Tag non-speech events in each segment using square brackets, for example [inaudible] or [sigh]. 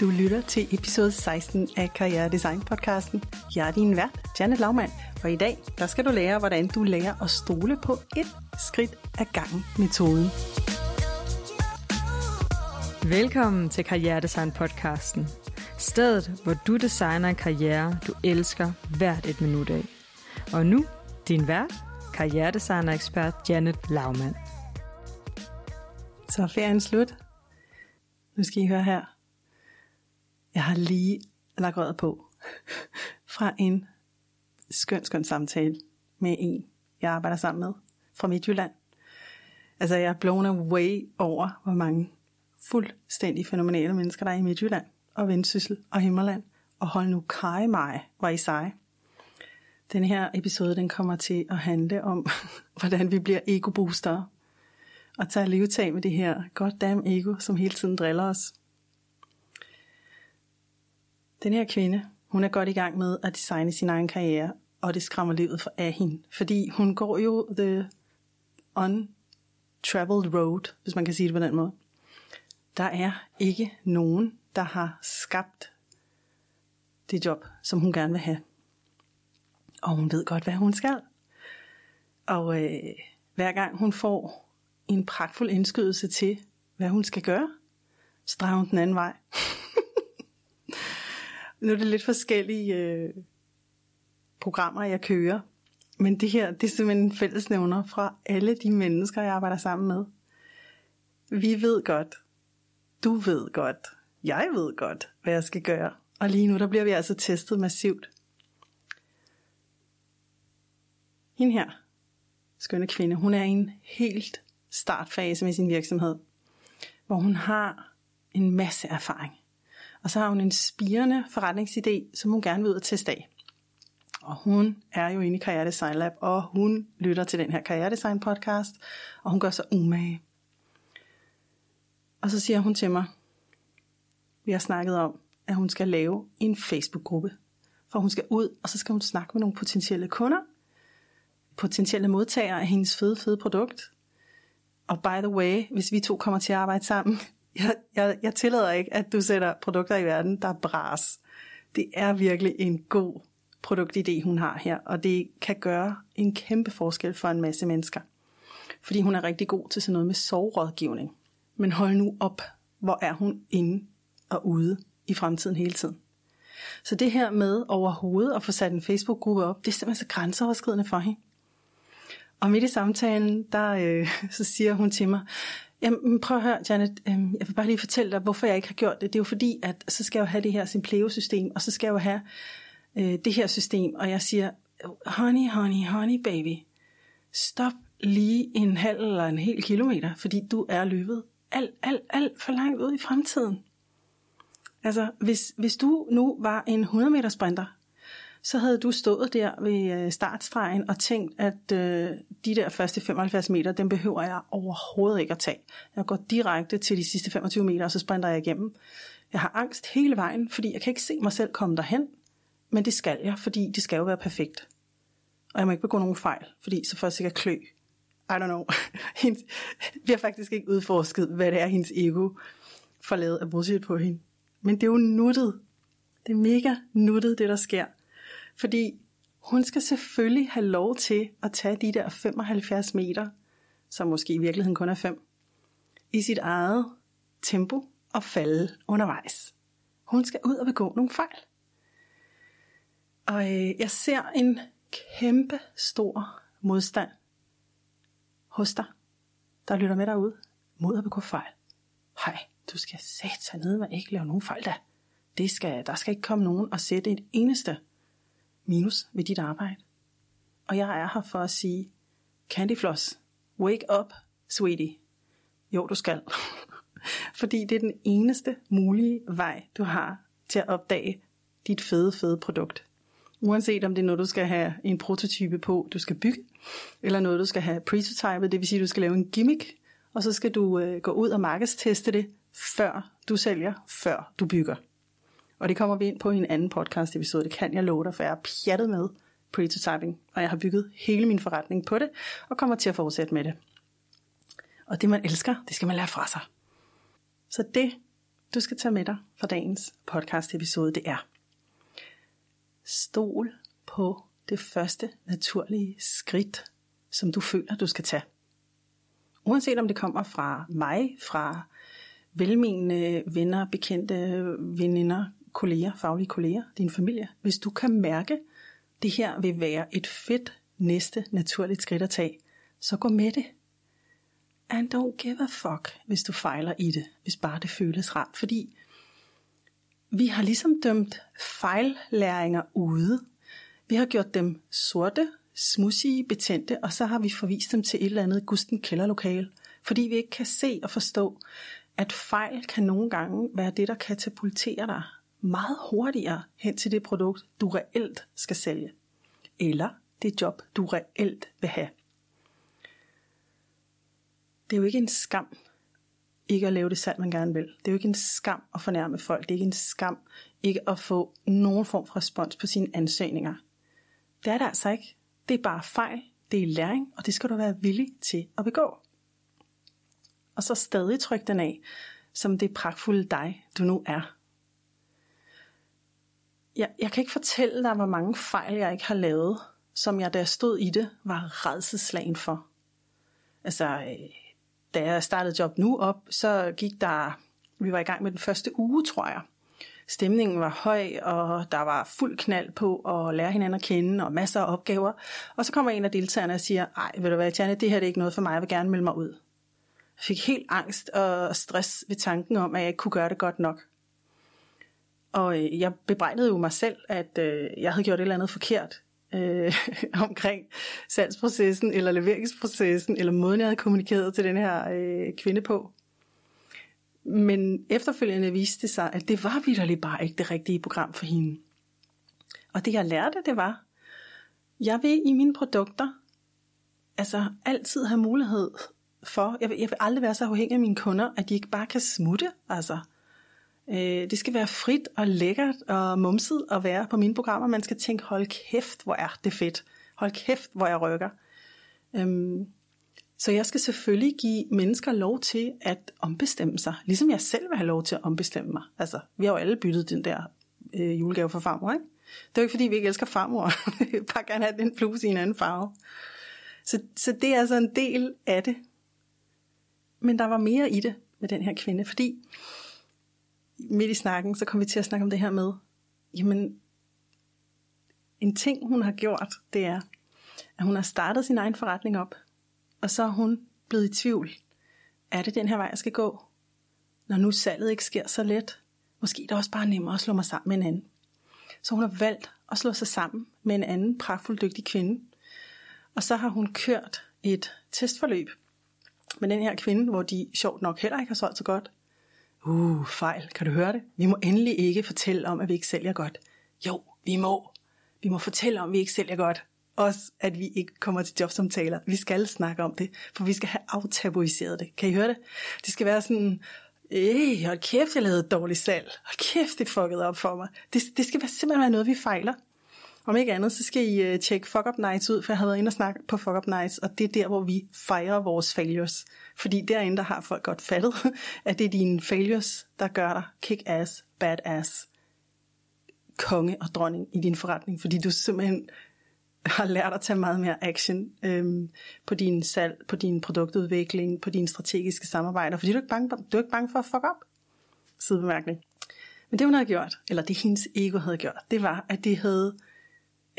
Du lytter til episode 16 af Karriere Design podcasten. Jeg er din vært, Janet Laumann, og i dag der skal du lære, hvordan du lærer at stole på et skridt ad gangen metoden. Velkommen til Karriere Design podcasten. Stedet, hvor du designer en karriere, du elsker hvert et minut af. Og nu, din vært, karrieredesigner-ekspert Janet Laumann. Så er ferien slut. Nu skal I høre her. Jeg har lige lagt røret på [laughs] fra en skøn, skøn samtale med en, jeg arbejder sammen med fra Midtjylland. Altså jeg er blown away over, hvor mange fuldstændig fænomenale mennesker, der er i Midtjylland og Vendsyssel og Himmerland. Og hold nu kaj mig, hvor I seje. Den her episode, den kommer til at handle om, [laughs] hvordan vi bliver ego-booster og tager livtag med det her goddamn ego, som hele tiden driller os. Den her kvinde, hun er godt i gang med at designe sin egen karriere, og det skræmmer livet for af hende. Fordi hun går jo the untraveled road, hvis man kan sige det på den måde. Der er ikke nogen, der har skabt det job, som hun gerne vil have. Og hun ved godt, hvad hun skal. Og øh, hver gang hun får en pragtfuld indskydelse til, hvad hun skal gøre, så drejer hun den anden vej nu er det lidt forskellige øh, programmer, jeg kører. Men det her, det er simpelthen en fællesnævner fra alle de mennesker, jeg arbejder sammen med. Vi ved godt, du ved godt, jeg ved godt, hvad jeg skal gøre. Og lige nu, der bliver vi altså testet massivt. Hende her, skønne kvinde, hun er i en helt startfase med sin virksomhed, hvor hun har en masse erfaring. Og så har hun en spirende forretningsidé, som hun gerne vil ud og teste af. Og hun er jo inde i Karriere Design Lab, og hun lytter til den her Karriere Design podcast, og hun gør sig umage. Og så siger hun til mig, vi har snakket om, at hun skal lave en Facebook-gruppe. For hun skal ud, og så skal hun snakke med nogle potentielle kunder, potentielle modtagere af hendes fede, fede produkt. Og by the way, hvis vi to kommer til at arbejde sammen, jeg, jeg, jeg tillader ikke, at du sætter produkter i verden, der er bras. Det er virkelig en god produktidé, hun har her, og det kan gøre en kæmpe forskel for en masse mennesker. Fordi hun er rigtig god til sådan noget med sovrådgivning. Men hold nu op, hvor er hun inde og ude i fremtiden hele tiden. Så det her med overhovedet at få sat en Facebook-gruppe op, det er simpelthen så grænseoverskridende for hende. Og midt i samtalen, der øh, [laughs] så siger hun til mig, Jamen, prøv at høre, Janet, øhm, jeg vil bare lige fortælle dig, hvorfor jeg ikke har gjort det. Det er jo fordi, at så skal jeg jo have det her Simpleo-system, og så skal jeg jo have øh, det her system. Og jeg siger, honey, honey, honey, baby, stop lige en halv eller en hel kilometer, fordi du er løbet alt, alt, alt for langt ud i fremtiden. Altså, hvis, hvis du nu var en 100 meter sprinter, så havde du stået der ved øh, startstregen og tænkt, at øh, de der første 75 meter, dem behøver jeg overhovedet ikke at tage. Jeg går direkte til de sidste 25 meter, og så sprinter jeg igennem. Jeg har angst hele vejen, fordi jeg kan ikke se mig selv komme derhen, men det skal jeg, fordi det skal jo være perfekt. Og jeg må ikke begå nogen fejl, fordi så får jeg sikkert klø. I don't know. [laughs] Vi har faktisk ikke udforsket, hvad det er, hendes ego får lavet af bullshit på hende. Men det er jo nuttet. Det er mega nuttet, det der sker. Fordi hun skal selvfølgelig have lov til at tage de der 75 meter, som måske i virkeligheden kun er 5, i sit eget tempo og falde undervejs. Hun skal ud og begå nogle fejl. Og øh, jeg ser en kæmpe stor modstand hos dig, der lytter med derude, mod at begå fejl. Hej, du skal sætte ned og ikke lave nogen fejl da. Det skal, der skal ikke komme nogen og sætte et eneste minus ved dit arbejde. Og jeg er her for at sige, Candy Floss, wake up, sweetie. Jo, du skal. [laughs] Fordi det er den eneste mulige vej, du har til at opdage dit fede, fede produkt. Uanset om det er noget, du skal have en prototype på, du skal bygge, eller noget, du skal have prototypet, det vil sige, du skal lave en gimmick, og så skal du øh, gå ud og markedsteste det, før du sælger, før du bygger. Og det kommer vi ind på i en anden podcast episode, det kan jeg love dig, for jeg er pjattet med prototyping, og jeg har bygget hele min forretning på det, og kommer til at fortsætte med det. Og det man elsker, det skal man lære fra sig. Så det du skal tage med dig fra dagens podcast episode, det er Stol på det første naturlige skridt, som du føler, du skal tage. Uanset om det kommer fra mig, fra velmenende venner, bekendte veninder, kolleger, faglige kolleger, din familie. Hvis du kan mærke, det her vil være et fedt næste naturligt skridt at tage, så gå med det. And don't give a fuck, hvis du fejler i det, hvis bare det føles rart. Fordi vi har ligesom dømt fejllæringer ude. Vi har gjort dem sorte, smussige, betændte, og så har vi forvist dem til et eller andet gusten kælderlokale. Fordi vi ikke kan se og forstå, at fejl kan nogle gange være det, der katapulterer dig meget hurtigere hen til det produkt, du reelt skal sælge. Eller det job, du reelt vil have. Det er jo ikke en skam ikke at lave det salg, man gerne vil. Det er jo ikke en skam at fornærme folk. Det er ikke en skam ikke at få nogen form for respons på sine ansøgninger. Det er det altså ikke. Det er bare fejl, det er læring, og det skal du være villig til at begå. Og så stadig tryk den af, som det pragtfulde dig, du nu er. Jeg, jeg kan ikke fortælle dig, hvor mange fejl jeg ikke har lavet, som jeg, da jeg stod i det, var redselslagen for. Altså, øh, da jeg startede job nu op, så gik der, vi var i gang med den første uge, tror jeg. Stemningen var høj, og der var fuld knald på at lære hinanden at kende, og masser af opgaver. Og så kommer en af deltagerne og siger, ej, ved du hvad, Tjerne, det her det er ikke noget for mig, jeg vil gerne melde mig ud. Jeg fik helt angst og stress ved tanken om, at jeg ikke kunne gøre det godt nok. Og øh, jeg bebrejdede jo mig selv, at øh, jeg havde gjort et eller andet forkert øh, [laughs] omkring salgsprocessen, eller leveringsprocessen, eller måden, jeg havde kommunikeret til den her øh, kvinde på. Men efterfølgende viste det sig, at det var vidderligt bare ikke det rigtige program for hende. Og det jeg lærte, det var, jeg vil i mine produkter altså altid have mulighed for, jeg vil, jeg vil aldrig være så afhængig af mine kunder, at de ikke bare kan smutte. Altså, øh, det skal være frit og lækkert og mumset at være på mine programmer. Man skal tænke, hold kæft, hvor er det fedt. Hold kæft, hvor jeg rykker. Øhm, så jeg skal selvfølgelig give mennesker lov til at ombestemme sig, ligesom jeg selv vil have lov til at ombestemme mig. Altså, vi har jo alle byttet den der øh, julegave for farmor, ikke? Det er jo ikke, fordi vi ikke elsker farmor. [laughs] vi bare gerne have den plus i en anden farve. Så, så det er altså en del af det. Men der var mere i det med den her kvinde, fordi midt i snakken, så kom vi til at snakke om det her med, jamen, en ting hun har gjort, det er, at hun har startet sin egen forretning op, og så er hun blevet i tvivl. Er det den her vej, jeg skal gå? Når nu salget ikke sker så let, måske er det også bare nemmere at slå mig sammen med en anden. Så hun har valgt at slå sig sammen med en anden pragtfuld dygtig kvinde. Og så har hun kørt et testforløb med den her kvinde, hvor de sjovt nok heller ikke har solgt så godt. Uh, fejl, kan du høre det? Vi må endelig ikke fortælle om, at vi ikke sælger godt. Jo, vi må. Vi må fortælle om, at vi ikke sælger godt. Også, at vi ikke kommer til jobsamtaler. Vi skal snakke om det, for vi skal have aftabuiseret det. Kan I høre det? Det skal være sådan, øh, hold kæft, jeg lavede dårligt salg. Hold kæft, det fuckede op for mig. Det, det skal være, simpelthen være noget, vi fejler. Om ikke andet, så skal I uh, tjekke Fuck Up Nights ud, for jeg har været inde og snakke på Fuck Up Nights, og det er der, hvor vi fejrer vores failures. Fordi derinde, der har folk godt fattet, [laughs] at det er dine failures, der gør dig kick-ass, badass, konge og dronning i din forretning, fordi du simpelthen har lært at tage meget mere action øhm, på din salg, på din produktudvikling, på dine strategiske samarbejder, fordi du er ikke bange, du er ikke bange for at fuck op. Sidebemærkning. Men det hun havde gjort, eller det hendes ego havde gjort, det var, at det havde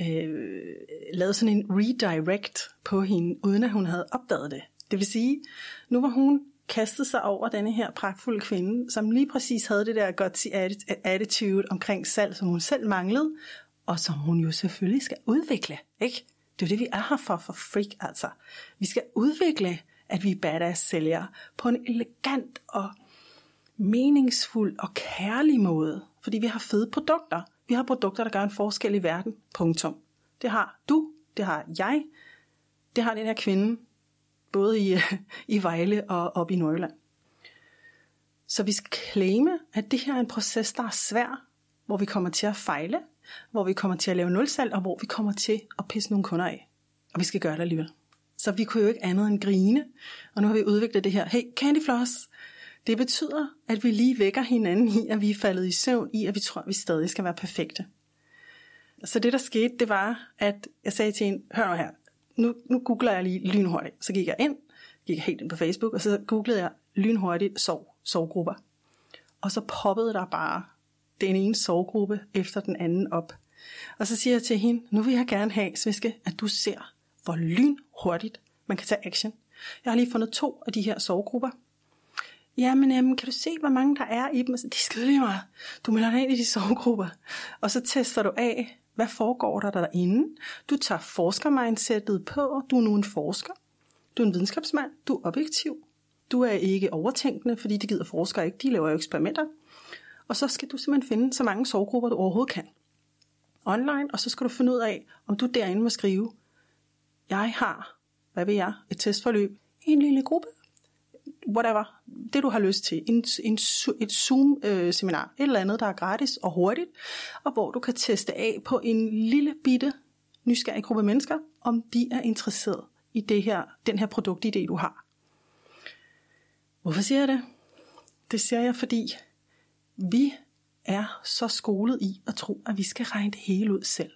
øh, lavet sådan en redirect på hende, uden at hun havde opdaget det. Det vil sige, nu var hun kastet sig over denne her pragtfulde kvinde, som lige præcis havde det der godt attitude omkring salg, som hun selv manglede, og som hun jo selvfølgelig skal udvikle. Ikke? Det er det, vi er her for, for freak altså. Vi skal udvikle, at vi er badass sælgere på en elegant og meningsfuld og kærlig måde, fordi vi har fede produkter. Vi har produkter, der gør en forskel i verden. Punktum. Det har du, det har jeg, det har den her kvinde, både i, [laughs] i Vejle og op i Nordjylland. Så vi skal claime, at det her er en proces, der er svær, hvor vi kommer til at fejle, hvor vi kommer til at lave nulsalg, og hvor vi kommer til at pisse nogle kunder af. Og vi skal gøre det alligevel. Så vi kunne jo ikke andet end grine. Og nu har vi udviklet det her, hey, Candy Floss, det betyder, at vi lige vækker hinanden i, at vi er faldet i søvn i, at vi tror, at vi stadig skal være perfekte. Så det, der skete, det var, at jeg sagde til hende, hør nu her, nu, nu googler jeg lige lynhurtigt. Så gik jeg ind, gik helt ind på Facebook, og så googlede jeg lynhurtigt sov, sovgrupper. Og så poppede der bare den ene sovgruppe efter den anden op. Og så siger jeg til hende, nu vil jeg gerne have, Sviske, at du ser, hvor lynhurtigt man kan tage action. Jeg har lige fundet to af de her sovgrupper. Jamen, jamen, øhm, kan du se, hvor mange der er i dem? Så de skide lige meget. Du melder dig ind i de [laughs] sovegrupper. Og så tester du af, hvad foregår der derinde? Du tager forskermindsetet på. Du er nu en forsker. Du er en videnskabsmand. Du er objektiv. Du er ikke overtænkende, fordi det gider forskere ikke. De laver jo eksperimenter. Og så skal du simpelthen finde så mange sovegrupper, du overhovedet kan. Online, og så skal du finde ud af, om du derinde må skrive, jeg har, hvad ved jeg, et testforløb i en lille gruppe. Whatever. Det du har lyst til. En, en, et Zoom-seminar. Øh, et eller andet, der er gratis og hurtigt. Og hvor du kan teste af på en lille bitte nysgerrig gruppe mennesker, om de er interesseret i det her, den her produktidé, du har. Hvorfor siger jeg det? Det siger jeg, fordi vi er så skolet i at tro, at vi skal regne det hele ud selv.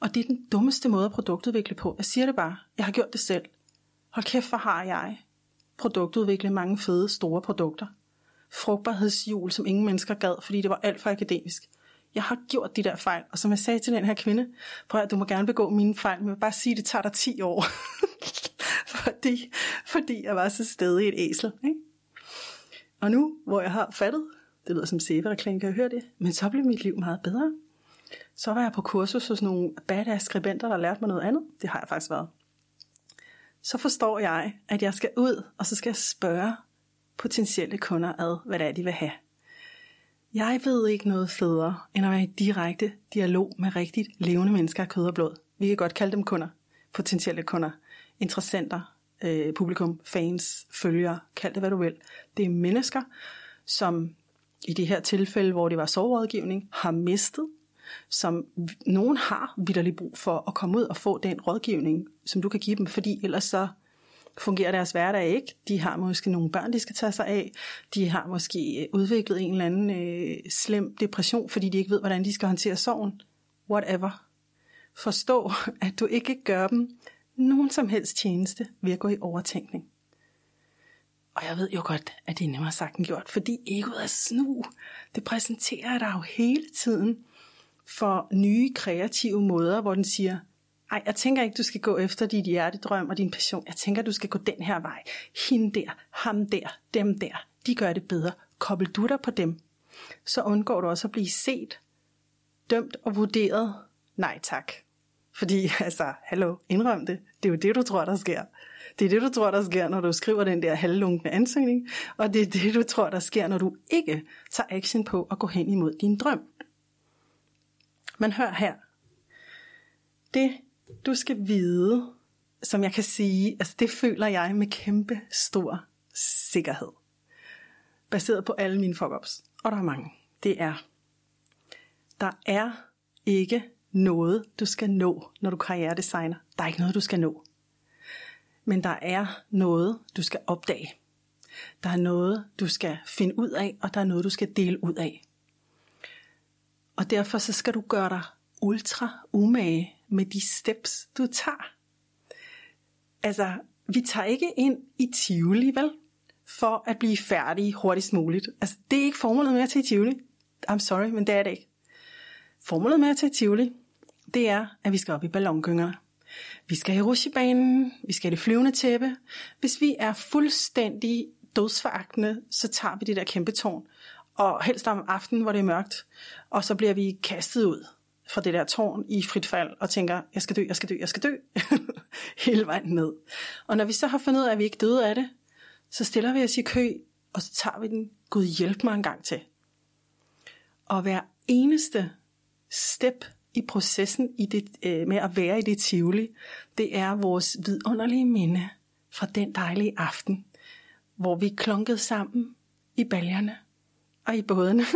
Og det er den dummeste måde at produktudvikle på. Jeg siger det bare. Jeg har gjort det selv. Hold kæft, hvor har jeg produktudvikle mange fede, store produkter. Frugtbarhedshjul, som ingen mennesker gad, fordi det var alt for akademisk. Jeg har gjort de der fejl, og som jeg sagde til den her kvinde, prøv at du må gerne begå mine fejl, men jeg vil bare sige, at det tager dig 10 år. [laughs] fordi, fordi jeg var så stedig et æsel. Ikke? Og nu, hvor jeg har fattet, det lyder som sæbereklame, kan jeg høre det, men så blev mit liv meget bedre. Så var jeg på kursus hos nogle badass skribenter, der lærte mig noget andet. Det har jeg faktisk været. Så forstår jeg, at jeg skal ud, og så skal jeg spørge potentielle kunder ad, hvad det er, de vil have. Jeg ved ikke noget federe, end at være i direkte dialog med rigtigt levende mennesker af kød og blod. Vi kan godt kalde dem kunder, potentielle kunder, interessenter, øh, publikum, fans, følgere, kald det hvad du vil. Det er mennesker, som i det her tilfælde, hvor det var soverådgivning, har mistet, som nogen har vidderlig brug for at komme ud og få den rådgivning, som du kan give dem, fordi ellers så fungerer deres hverdag ikke. De har måske nogle børn, de skal tage sig af. De har måske øh, udviklet en eller anden øh, slem depression, fordi de ikke ved, hvordan de skal håndtere sorgen. Whatever. Forstå, [laughs] at du ikke gør dem nogen som helst tjeneste ved at gå i overtænkning. Og jeg ved jo godt, at det er nemmere sagt end gjort, fordi egoet er snu. Det præsenterer dig jo hele tiden for nye kreative måder, hvor den siger, ej, jeg tænker ikke, du skal gå efter dit hjertedrøm og din passion. Jeg tænker, du skal gå den her vej. Hende der, ham der, dem der. De gør det bedre. Kobbel du dig på dem, så undgår du også at blive set, dømt og vurderet. Nej tak. Fordi, [laughs] altså, hallo, indrøm det. Det er jo det, du tror, der sker. Det er det, du tror, der sker, når du skriver den der halvlunkende ansøgning. Og det er det, du tror, der sker, når du ikke tager action på at gå hen imod din drøm. Men hør her. Det, du skal vide, som jeg kan sige, altså det føler jeg med kæmpe stor sikkerhed. Baseret på alle mine fuck-ups. Og der er mange. Det er, der er ikke noget, du skal nå, når du karrieredesigner. Der er ikke noget, du skal nå. Men der er noget, du skal opdage. Der er noget, du skal finde ud af, og der er noget, du skal dele ud af. Og derfor så skal du gøre dig ultra umage med de steps, du tager. Altså, vi tager ikke ind i Tivoli, vel? For at blive færdige hurtigst muligt. Altså, det er ikke formålet med at tage i Tivoli. I'm sorry, men det er det ikke. Formålet med at tage i Tivoli, det er, at vi skal op i ballongyngerne. Vi skal i rusjebanen, vi skal i det flyvende tæppe. Hvis vi er fuldstændig dødsforagtende, så tager vi det der kæmpe tårn. Og helst om aftenen, hvor det er mørkt. Og så bliver vi kastet ud fra det der tårn i frit fald og tænker, jeg skal dø, jeg skal dø, jeg skal dø. [laughs] Hele vejen ned. Og når vi så har fundet ud af, at vi ikke døde af det, så stiller vi os i kø, og så tager vi den, Gud hjælp mig en gang til. Og hver eneste step i processen i det, øh, med at være i det tivoli, det er vores vidunderlige minde fra den dejlige aften, hvor vi klunkede sammen i baljerne og i bådene. [laughs]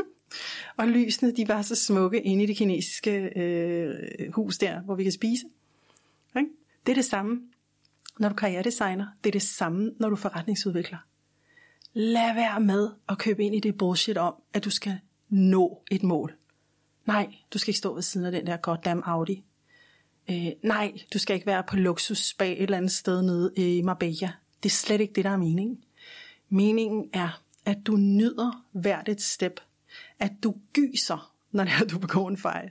Og lysene, de var så smukke inde i det kinesiske øh, hus der, hvor vi kan spise. Okay? Det er det samme, når du karrieredesigner. Det er det samme, når du forretningsudvikler. Lad være med at købe ind i det bullshit om, at du skal nå et mål. Nej, du skal ikke stå ved siden af den der goddamn Audi. Øh, nej, du skal ikke være på luksus spa et eller andet sted nede i Marbella. Det er slet ikke det, der er meningen. Meningen er, at du nyder hvert et step. At du gyser, når det [laughs] er, du begår en fejl.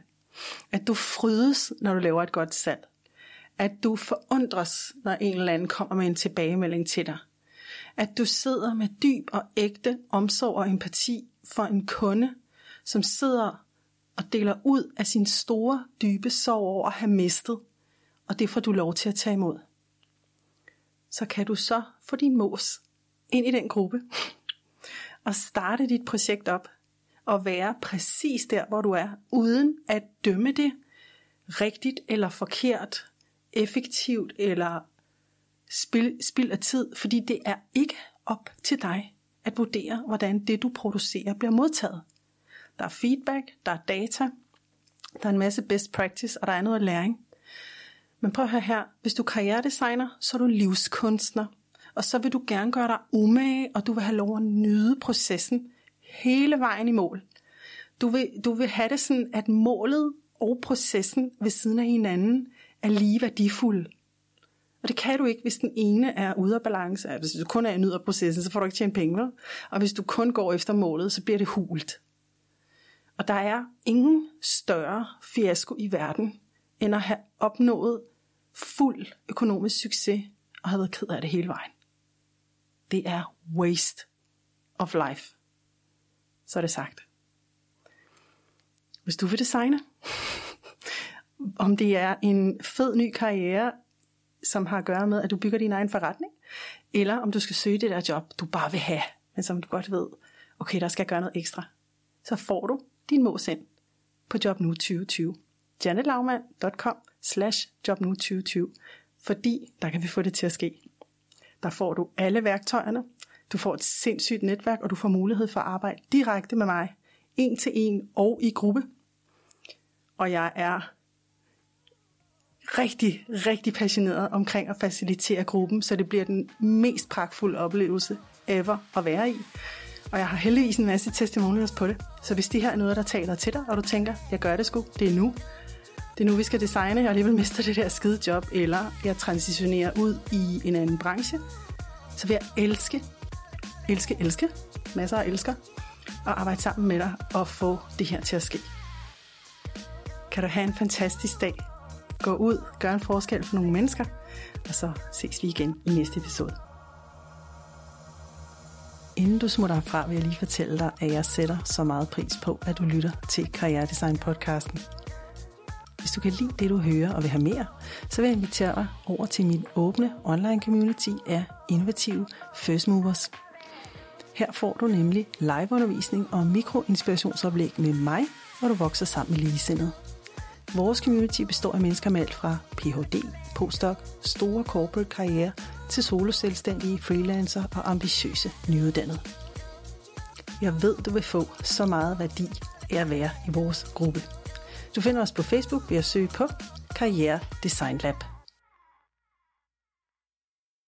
At du frydes, når du laver et godt salg. At du forundres, når en eller anden kommer med en tilbagemelding til dig. At du sidder med dyb og ægte omsorg og empati for en kunde, som sidder og deler ud af sin store, dybe sorg over at have mistet, og det får du lov til at tage imod. Så kan du så få din mos ind i den gruppe at starte dit projekt op og være præcis der, hvor du er, uden at dømme det rigtigt eller forkert, effektivt eller spild, spild af tid, fordi det er ikke op til dig at vurdere, hvordan det du producerer bliver modtaget. Der er feedback, der er data, der er en masse best practice, og der er noget læring. Men prøv at høre her, hvis du er karrieredesigner, så er du livskunstner, og så vil du gerne gøre dig umage, og du vil have lov at nyde processen hele vejen i mål. Du vil, du vil have det sådan, at målet og processen ved siden af hinanden er lige værdifulde. Og det kan du ikke, hvis den ene er ude af balance. Hvis du kun er nyder processen, så får du ikke tjent penge. vel? Og hvis du kun går efter målet, så bliver det hult. Og der er ingen større fiasko i verden, end at have opnået fuld økonomisk succes og have været ked af det hele vejen. Det er waste of life. Så er det sagt. Hvis du vil designe, [laughs] om det er en fed ny karriere, som har at gøre med, at du bygger din egen forretning, eller om du skal søge det der job, du bare vil have, men som du godt ved, okay, der skal gøre noget ekstra, så får du din mås ind på JobNu 2020. janetlaugmann.com slash JobNu 2020, fordi der kan vi få det til at ske. Der får du alle værktøjerne, du får et sindssygt netværk, og du får mulighed for at arbejde direkte med mig, en til en og i gruppe. Og jeg er rigtig, rigtig passioneret omkring at facilitere gruppen, så det bliver den mest pragtfulde oplevelse ever at være i. Og jeg har heldigvis en masse testimonials på det. Så hvis det her er noget, der taler til dig, og du tænker, jeg gør det sgu, det er nu. Det er nu, vi skal designe, og alligevel mister det der skide job, eller jeg transitionerer ud i en anden branche, så vil jeg elske, elske, elske, masser af elsker, og arbejde sammen med dig og få det her til at ske. Kan du have en fantastisk dag. Gå ud, gør en forskel for nogle mennesker, og så ses vi igen i næste episode. Inden du smutter herfra, vil jeg lige fortælle dig, at jeg sætter så meget pris på, at du lytter til Karrieredesign podcasten. Hvis du kan lide det, du hører og vil have mere, så vil jeg invitere dig over til min åbne online community af innovative First Movers. Her får du nemlig liveundervisning og mikroinspirationsoplæg med mig, hvor du vokser sammen med ligesindede. Vores community består af mennesker med alt fra Ph.D., postdoc, store corporate karriere til soloselvstændige, freelancer og ambitiøse nyuddannede. Jeg ved, du vil få så meget værdi af at være i vores gruppe. Du finder os på Facebook ved at søge på Karriere Design Lab.